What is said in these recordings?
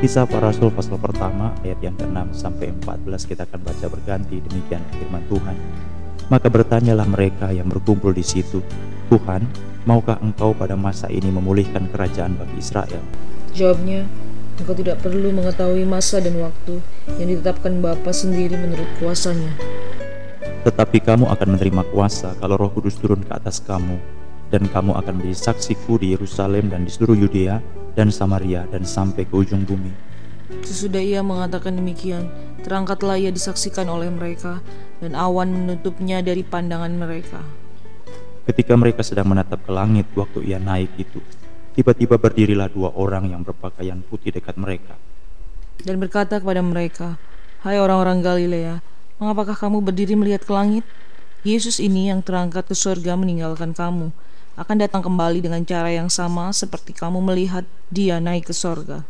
Kisah para Rasul pasal pertama ayat yang ke-6 sampai 14 kita akan baca berganti demikian firman Tuhan. Maka bertanyalah mereka yang berkumpul di situ, Tuhan, maukah engkau pada masa ini memulihkan kerajaan bagi Israel? Jawabnya, engkau tidak perlu mengetahui masa dan waktu yang ditetapkan Bapa sendiri menurut kuasanya. Tetapi kamu akan menerima kuasa kalau roh kudus turun ke atas kamu, dan kamu akan menjadi saksiku di Yerusalem dan di seluruh Yudea dan Samaria dan sampai ke ujung bumi. Sesudah ia mengatakan demikian, terangkatlah ia disaksikan oleh mereka, dan awan menutupnya dari pandangan mereka. Ketika mereka sedang menatap ke langit waktu ia naik itu, tiba-tiba berdirilah dua orang yang berpakaian putih dekat mereka. Dan berkata kepada mereka, Hai orang-orang Galilea, mengapakah kamu berdiri melihat ke langit? Yesus ini yang terangkat ke surga meninggalkan kamu, akan datang kembali dengan cara yang sama seperti kamu melihat dia naik ke sorga.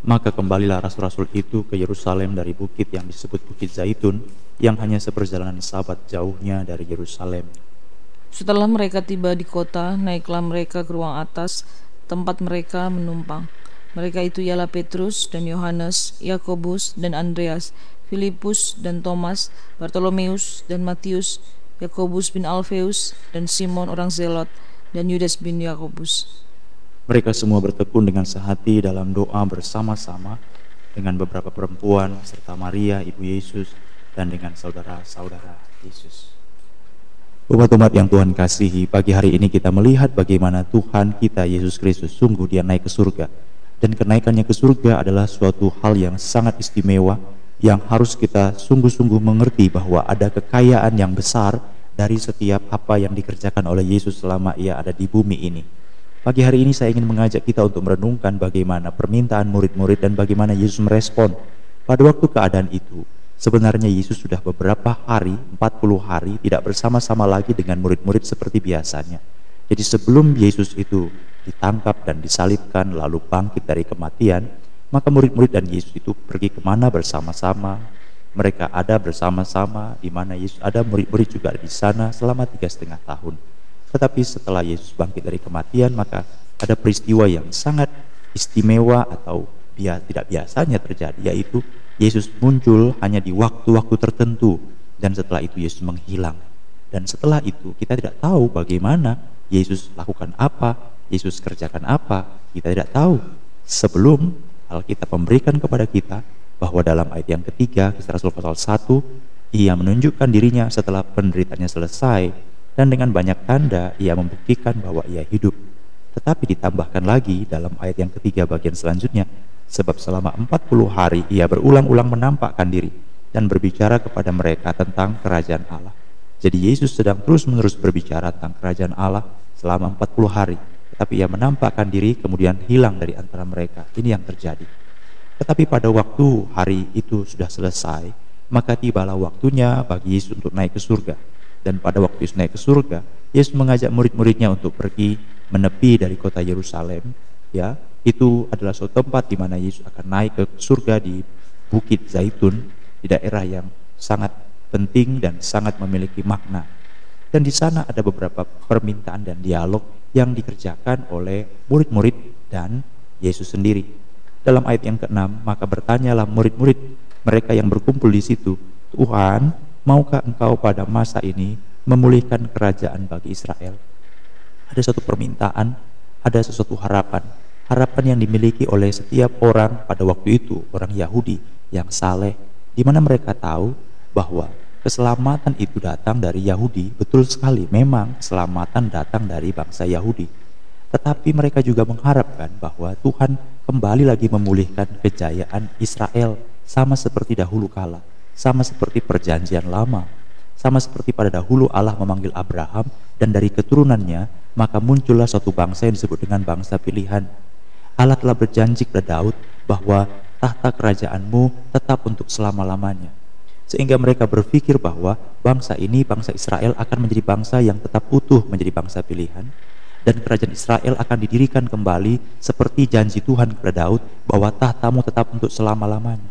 Maka kembalilah rasul-rasul itu ke Yerusalem dari bukit yang disebut Bukit Zaitun, yang hanya seperjalanan sabat jauhnya dari Yerusalem. Setelah mereka tiba di kota, naiklah mereka ke ruang atas, tempat mereka menumpang. Mereka itu ialah Petrus dan Yohanes, Yakobus dan Andreas, Filipus dan Thomas, Bartolomeus dan Matius, Yakobus bin Alfeus, dan Simon orang Zelot, dan Yudas bin Yakobus. Mereka semua bertekun dengan sehati dalam doa bersama-sama dengan beberapa perempuan serta Maria ibu Yesus dan dengan saudara-saudara Yesus. Umat-umat yang Tuhan kasihi, pagi hari ini kita melihat bagaimana Tuhan kita Yesus Kristus sungguh dia naik ke surga. Dan kenaikannya ke surga adalah suatu hal yang sangat istimewa yang harus kita sungguh-sungguh mengerti bahwa ada kekayaan yang besar dari setiap apa yang dikerjakan oleh Yesus selama ia ada di bumi ini. Pagi hari ini saya ingin mengajak kita untuk merenungkan bagaimana permintaan murid-murid dan bagaimana Yesus merespon. Pada waktu keadaan itu, sebenarnya Yesus sudah beberapa hari, 40 hari tidak bersama-sama lagi dengan murid-murid seperti biasanya. Jadi sebelum Yesus itu ditangkap dan disalibkan lalu bangkit dari kematian, maka murid-murid dan Yesus itu pergi ke mana bersama-sama. Mereka ada bersama-sama di mana Yesus ada murid-murid juga di sana selama tiga setengah tahun. Tetapi setelah Yesus bangkit dari kematian, maka ada peristiwa yang sangat istimewa atau dia tidak biasanya terjadi, yaitu Yesus muncul hanya di waktu-waktu tertentu dan setelah itu Yesus menghilang. Dan setelah itu kita tidak tahu bagaimana Yesus lakukan apa, Yesus kerjakan apa, kita tidak tahu. Sebelum Alkitab memberikan kepada kita bahwa dalam ayat yang ketiga, kisah Rasul pasal 1, ia menunjukkan dirinya setelah penderitaannya selesai dan dengan banyak tanda ia membuktikan bahwa ia hidup. Tetapi ditambahkan lagi dalam ayat yang ketiga bagian selanjutnya, sebab selama 40 hari ia berulang-ulang menampakkan diri dan berbicara kepada mereka tentang kerajaan Allah. Jadi Yesus sedang terus-menerus berbicara tentang kerajaan Allah selama 40 hari tapi ia menampakkan diri kemudian hilang dari antara mereka. Ini yang terjadi. Tetapi pada waktu hari itu sudah selesai, maka tibalah waktunya bagi Yesus untuk naik ke surga. Dan pada waktu Yesus naik ke surga, Yesus mengajak murid-muridnya untuk pergi menepi dari kota Yerusalem. Ya, itu adalah suatu tempat di mana Yesus akan naik ke surga di Bukit Zaitun, di daerah yang sangat penting dan sangat memiliki makna. Dan di sana ada beberapa permintaan dan dialog yang dikerjakan oleh murid-murid dan Yesus sendiri. Dalam ayat yang ke-6, maka bertanyalah murid-murid mereka yang berkumpul di situ, Tuhan, maukah engkau pada masa ini memulihkan kerajaan bagi Israel? Ada satu permintaan, ada sesuatu harapan, harapan yang dimiliki oleh setiap orang pada waktu itu, orang Yahudi yang saleh, di mana mereka tahu bahwa keselamatan itu datang dari Yahudi. Betul sekali, memang keselamatan datang dari bangsa Yahudi. Tetapi mereka juga mengharapkan bahwa Tuhan kembali lagi memulihkan kejayaan Israel sama seperti dahulu kala, sama seperti perjanjian lama, sama seperti pada dahulu Allah memanggil Abraham dan dari keturunannya maka muncullah suatu bangsa yang disebut dengan bangsa pilihan. Allah telah berjanji kepada Daud bahwa tahta kerajaanmu tetap untuk selama-lamanya sehingga mereka berpikir bahwa bangsa ini, bangsa Israel akan menjadi bangsa yang tetap utuh menjadi bangsa pilihan dan kerajaan Israel akan didirikan kembali seperti janji Tuhan kepada Daud bahwa tahtamu tetap untuk selama-lamanya.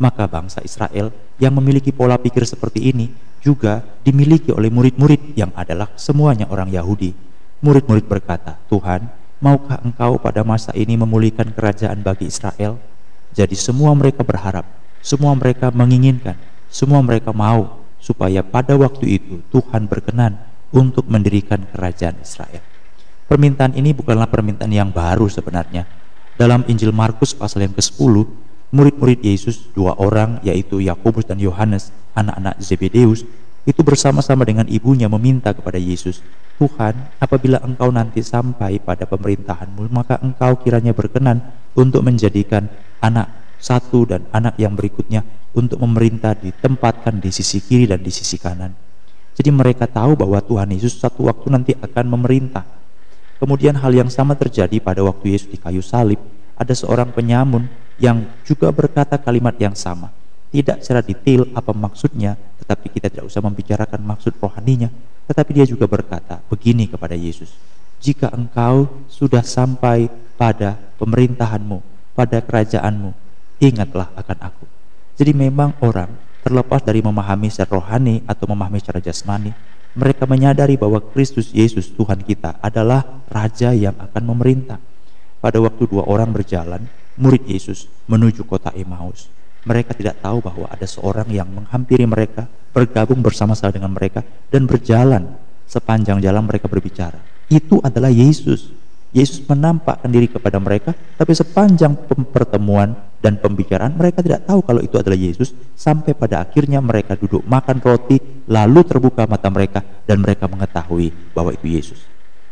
Maka bangsa Israel yang memiliki pola pikir seperti ini juga dimiliki oleh murid-murid yang adalah semuanya orang Yahudi. Murid-murid berkata, Tuhan, maukah engkau pada masa ini memulihkan kerajaan bagi Israel? Jadi semua mereka berharap, semua mereka menginginkan, semua mereka mau supaya pada waktu itu Tuhan berkenan untuk mendirikan kerajaan Israel. Permintaan ini bukanlah permintaan yang baru sebenarnya. Dalam Injil Markus pasal yang ke-10, murid-murid Yesus dua orang yaitu Yakobus dan Yohanes, anak-anak Zebedeus, itu bersama-sama dengan ibunya meminta kepada Yesus, Tuhan, apabila engkau nanti sampai pada pemerintahanmu, maka engkau kiranya berkenan untuk menjadikan anak satu dan anak yang berikutnya untuk memerintah ditempatkan di sisi kiri dan di sisi kanan. Jadi mereka tahu bahwa Tuhan Yesus satu waktu nanti akan memerintah Kemudian hal yang sama terjadi pada waktu Yesus di kayu salib. Ada seorang penyamun yang juga berkata kalimat yang sama. Tidak secara detail apa maksudnya, tetapi kita tidak usah membicarakan maksud rohaninya. Tetapi dia juga berkata begini kepada Yesus. Jika engkau sudah sampai pada pemerintahanmu, pada kerajaanmu, ingatlah akan aku. Jadi memang orang terlepas dari memahami secara rohani atau memahami secara jasmani, mereka menyadari bahwa Kristus Yesus Tuhan kita adalah Raja yang akan memerintah. Pada waktu dua orang berjalan, murid Yesus menuju kota Emmaus. Mereka tidak tahu bahwa ada seorang yang menghampiri mereka, bergabung bersama-sama dengan mereka, dan berjalan sepanjang jalan mereka berbicara. Itu adalah Yesus. Yesus menampakkan diri kepada mereka, tapi sepanjang pertemuan dan pembicaraan mereka tidak tahu kalau itu adalah Yesus sampai pada akhirnya mereka duduk makan roti lalu terbuka mata mereka dan mereka mengetahui bahwa itu Yesus.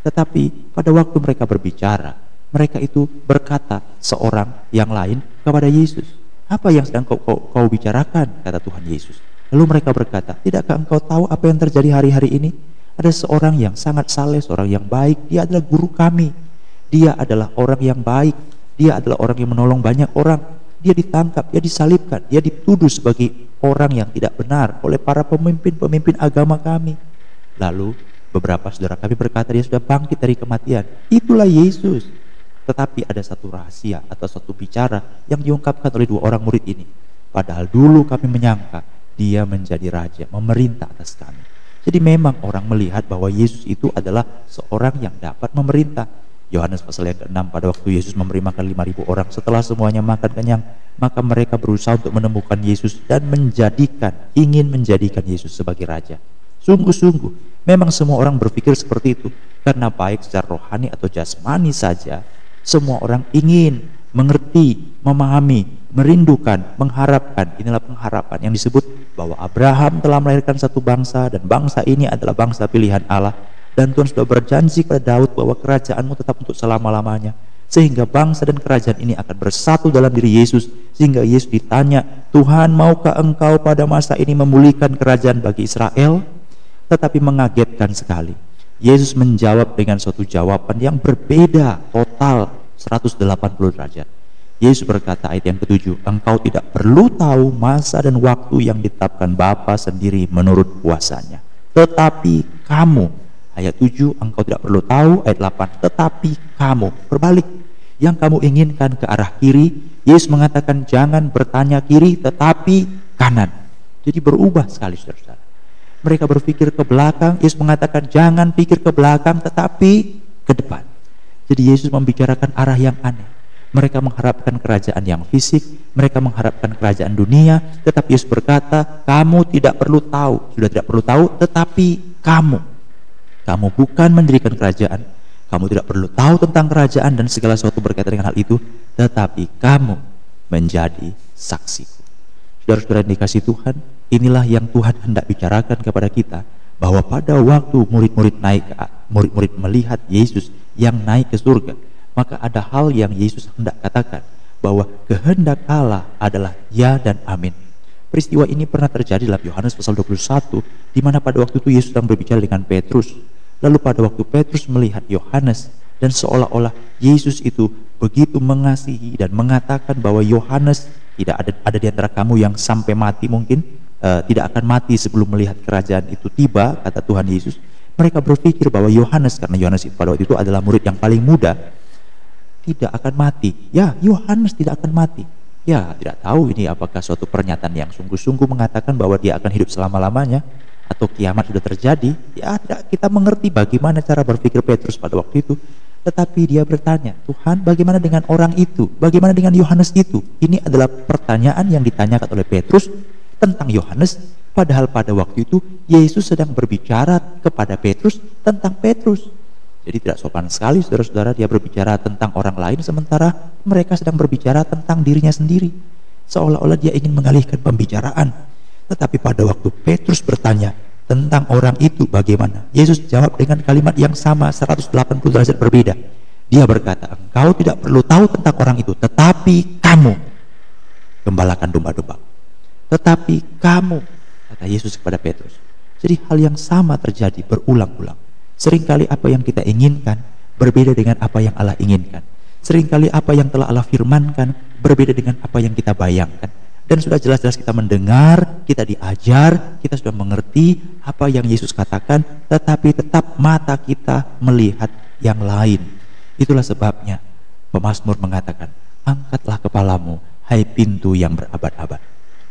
Tetapi pada waktu mereka berbicara, mereka itu berkata seorang yang lain kepada Yesus. Apa yang sedang kau, kau, kau bicarakan? Kata Tuhan Yesus. Lalu mereka berkata, tidakkah engkau tahu apa yang terjadi hari-hari ini? Ada seorang yang sangat saleh, seorang yang baik, dia adalah guru kami dia adalah orang yang baik, dia adalah orang yang menolong banyak orang. Dia ditangkap, dia disalibkan, dia dituduh sebagai orang yang tidak benar oleh para pemimpin-pemimpin agama kami. Lalu beberapa saudara kami berkata dia sudah bangkit dari kematian. Itulah Yesus. Tetapi ada satu rahasia atau satu bicara yang diungkapkan oleh dua orang murid ini. Padahal dulu kami menyangka dia menjadi raja, memerintah atas kami. Jadi memang orang melihat bahwa Yesus itu adalah seorang yang dapat memerintah. Yohanes pasal yang ke-6 pada waktu Yesus memberi makan 5000 orang setelah semuanya makan kenyang maka mereka berusaha untuk menemukan Yesus dan menjadikan ingin menjadikan Yesus sebagai raja. Sungguh-sungguh memang semua orang berpikir seperti itu. Karena baik secara rohani atau jasmani saja semua orang ingin mengerti memahami merindukan mengharapkan. Inilah pengharapan yang disebut bahwa Abraham telah melahirkan satu bangsa dan bangsa ini adalah bangsa pilihan Allah dan Tuhan sudah berjanji kepada Daud bahwa kerajaanmu tetap untuk selama-lamanya. Sehingga bangsa dan kerajaan ini akan bersatu dalam diri Yesus. Sehingga Yesus ditanya, Tuhan maukah engkau pada masa ini memulihkan kerajaan bagi Israel? Tetapi mengagetkan sekali. Yesus menjawab dengan suatu jawaban yang berbeda total 180 derajat. Yesus berkata ayat yang ketujuh, engkau tidak perlu tahu masa dan waktu yang ditetapkan Bapa sendiri menurut kuasanya. Tetapi kamu Ayat 7 engkau tidak perlu tahu, ayat 8 tetapi kamu berbalik yang kamu inginkan ke arah kiri, Yesus mengatakan jangan bertanya kiri tetapi kanan. Jadi berubah sekali saudara-saudara. Mereka berpikir ke belakang, Yesus mengatakan jangan pikir ke belakang tetapi ke depan. Jadi Yesus membicarakan arah yang aneh. Mereka mengharapkan kerajaan yang fisik, mereka mengharapkan kerajaan dunia, tetapi Yesus berkata, kamu tidak perlu tahu, sudah tidak perlu tahu, tetapi kamu kamu bukan mendirikan kerajaan, kamu tidak perlu tahu tentang kerajaan dan segala sesuatu berkaitan dengan hal itu, tetapi kamu menjadi saksi. Saudara-saudara dikasih Tuhan, inilah yang Tuhan hendak bicarakan kepada kita bahwa pada waktu murid-murid naik murid-murid melihat Yesus yang naik ke surga, maka ada hal yang Yesus hendak katakan bahwa kehendak Allah adalah ya dan amin. Peristiwa ini pernah terjadi dalam Yohanes pasal 21 di mana pada waktu itu Yesus sedang berbicara dengan Petrus Lalu pada waktu Petrus melihat Yohanes dan seolah-olah Yesus itu begitu mengasihi dan mengatakan bahwa Yohanes tidak ada ada di antara kamu yang sampai mati mungkin uh, tidak akan mati sebelum melihat kerajaan itu tiba kata Tuhan Yesus. Mereka berpikir bahwa Yohanes karena Yohanes pada waktu itu adalah murid yang paling muda tidak akan mati. Ya, Yohanes tidak akan mati. Ya, tidak tahu ini apakah suatu pernyataan yang sungguh-sungguh mengatakan bahwa dia akan hidup selama-lamanya atau kiamat sudah terjadi, ya kita mengerti bagaimana cara berpikir Petrus pada waktu itu. Tetapi dia bertanya, Tuhan bagaimana dengan orang itu? Bagaimana dengan Yohanes itu? Ini adalah pertanyaan yang ditanyakan oleh Petrus tentang Yohanes. Padahal pada waktu itu Yesus sedang berbicara kepada Petrus tentang Petrus. Jadi tidak sopan sekali saudara-saudara dia berbicara tentang orang lain sementara mereka sedang berbicara tentang dirinya sendiri. Seolah-olah dia ingin mengalihkan pembicaraan. Tetapi pada waktu Petrus bertanya, tentang orang itu bagaimana? Yesus jawab dengan kalimat yang sama 180 derajat berbeda. Dia berkata, engkau tidak perlu tahu tentang orang itu, tetapi kamu gembalakan domba-domba. Tetapi kamu, kata Yesus kepada Petrus. Jadi hal yang sama terjadi berulang-ulang. Seringkali apa yang kita inginkan berbeda dengan apa yang Allah inginkan. Seringkali apa yang telah Allah firmankan berbeda dengan apa yang kita bayangkan dan sudah jelas-jelas kita mendengar, kita diajar, kita sudah mengerti apa yang Yesus katakan, tetapi tetap mata kita melihat yang lain. Itulah sebabnya pemazmur mengatakan, angkatlah kepalamu, hai pintu yang berabad-abad.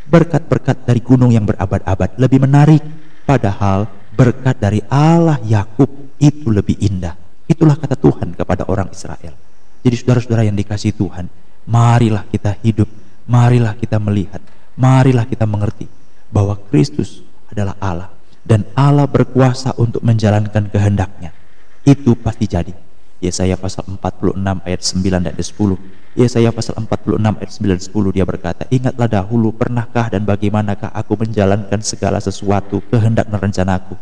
Berkat-berkat dari gunung yang berabad-abad lebih menarik, padahal berkat dari Allah Yakub itu lebih indah. Itulah kata Tuhan kepada orang Israel. Jadi saudara-saudara yang dikasih Tuhan, marilah kita hidup marilah kita melihat, marilah kita mengerti bahwa Kristus adalah Allah dan Allah berkuasa untuk menjalankan kehendaknya. Itu pasti jadi. Yesaya pasal 46 ayat 9 dan 10. Yesaya pasal 46 ayat 9 10 dia berkata, "Ingatlah dahulu pernahkah dan bagaimanakah aku menjalankan segala sesuatu kehendak dan rencanaku.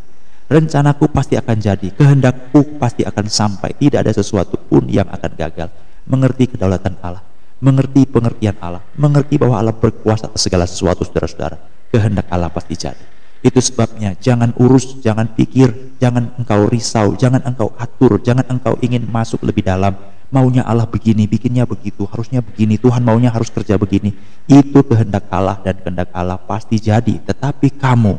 Rencanaku pasti akan jadi, kehendakku pasti akan sampai. Tidak ada sesuatu pun yang akan gagal. Mengerti kedaulatan Allah mengerti pengertian Allah, mengerti bahwa Allah berkuasa atas segala sesuatu saudara-saudara. Kehendak Allah pasti jadi. Itu sebabnya jangan urus, jangan pikir, jangan engkau risau, jangan engkau atur, jangan engkau ingin masuk lebih dalam. Maunya Allah begini, bikinnya begitu, harusnya begini, Tuhan maunya harus kerja begini. Itu kehendak Allah dan kehendak Allah pasti jadi. Tetapi kamu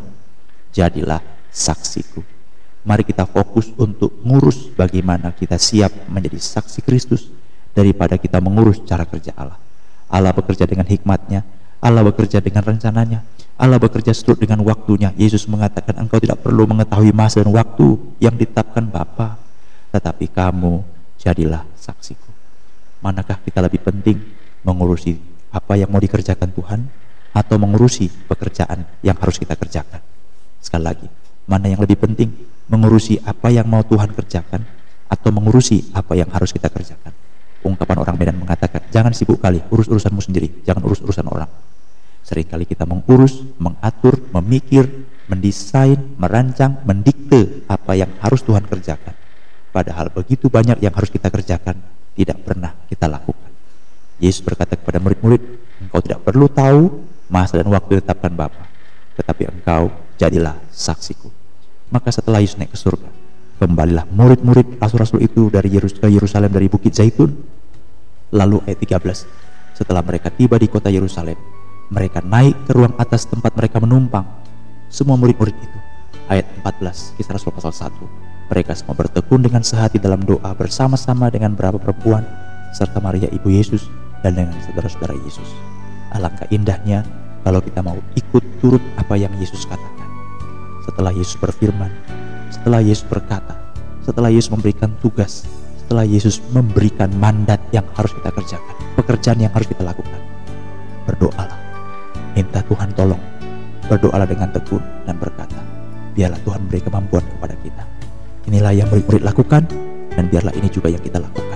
jadilah saksiku. Mari kita fokus untuk ngurus bagaimana kita siap menjadi saksi Kristus daripada kita mengurus cara kerja Allah. Allah bekerja dengan hikmatnya, Allah bekerja dengan rencananya, Allah bekerja seturut dengan waktunya. Yesus mengatakan engkau tidak perlu mengetahui masa dan waktu yang ditetapkan Bapa, tetapi kamu jadilah saksiku. Manakah kita lebih penting mengurusi apa yang mau dikerjakan Tuhan atau mengurusi pekerjaan yang harus kita kerjakan? Sekali lagi, mana yang lebih penting? Mengurusi apa yang mau Tuhan kerjakan atau mengurusi apa yang harus kita kerjakan? Ungkapan orang Medan mengatakan, jangan sibuk kali, urus urusanmu sendiri, jangan urus urusan orang. Seringkali kita mengurus, mengatur, memikir, mendesain, merancang, mendikte apa yang harus Tuhan kerjakan. Padahal begitu banyak yang harus kita kerjakan, tidak pernah kita lakukan. Yesus berkata kepada murid-murid, engkau tidak perlu tahu masa dan waktu ditetapkan Bapa, tetapi engkau jadilah saksiku. Maka setelah Yesus naik ke surga, Kembalilah murid-murid rasul-rasul itu dari Yerusalem dari Bukit Zaitun. Lalu ayat 13, setelah mereka tiba di kota Yerusalem, mereka naik ke ruang atas tempat mereka menumpang. Semua murid-murid itu. Ayat 14, kisah Rasul pasal 1. Mereka semua bertekun dengan sehati dalam doa bersama-sama dengan beberapa perempuan serta Maria ibu Yesus dan dengan saudara-saudara Yesus. Alangkah indahnya kalau kita mau ikut turut apa yang Yesus katakan. Setelah Yesus berfirman, setelah Yesus berkata, setelah Yesus memberikan tugas, setelah Yesus memberikan mandat yang harus kita kerjakan, pekerjaan yang harus kita lakukan. Berdoalah, minta Tuhan tolong, berdoalah dengan tekun dan berkata, biarlah Tuhan beri kemampuan kepada kita. Inilah yang murid-murid lakukan dan biarlah ini juga yang kita lakukan.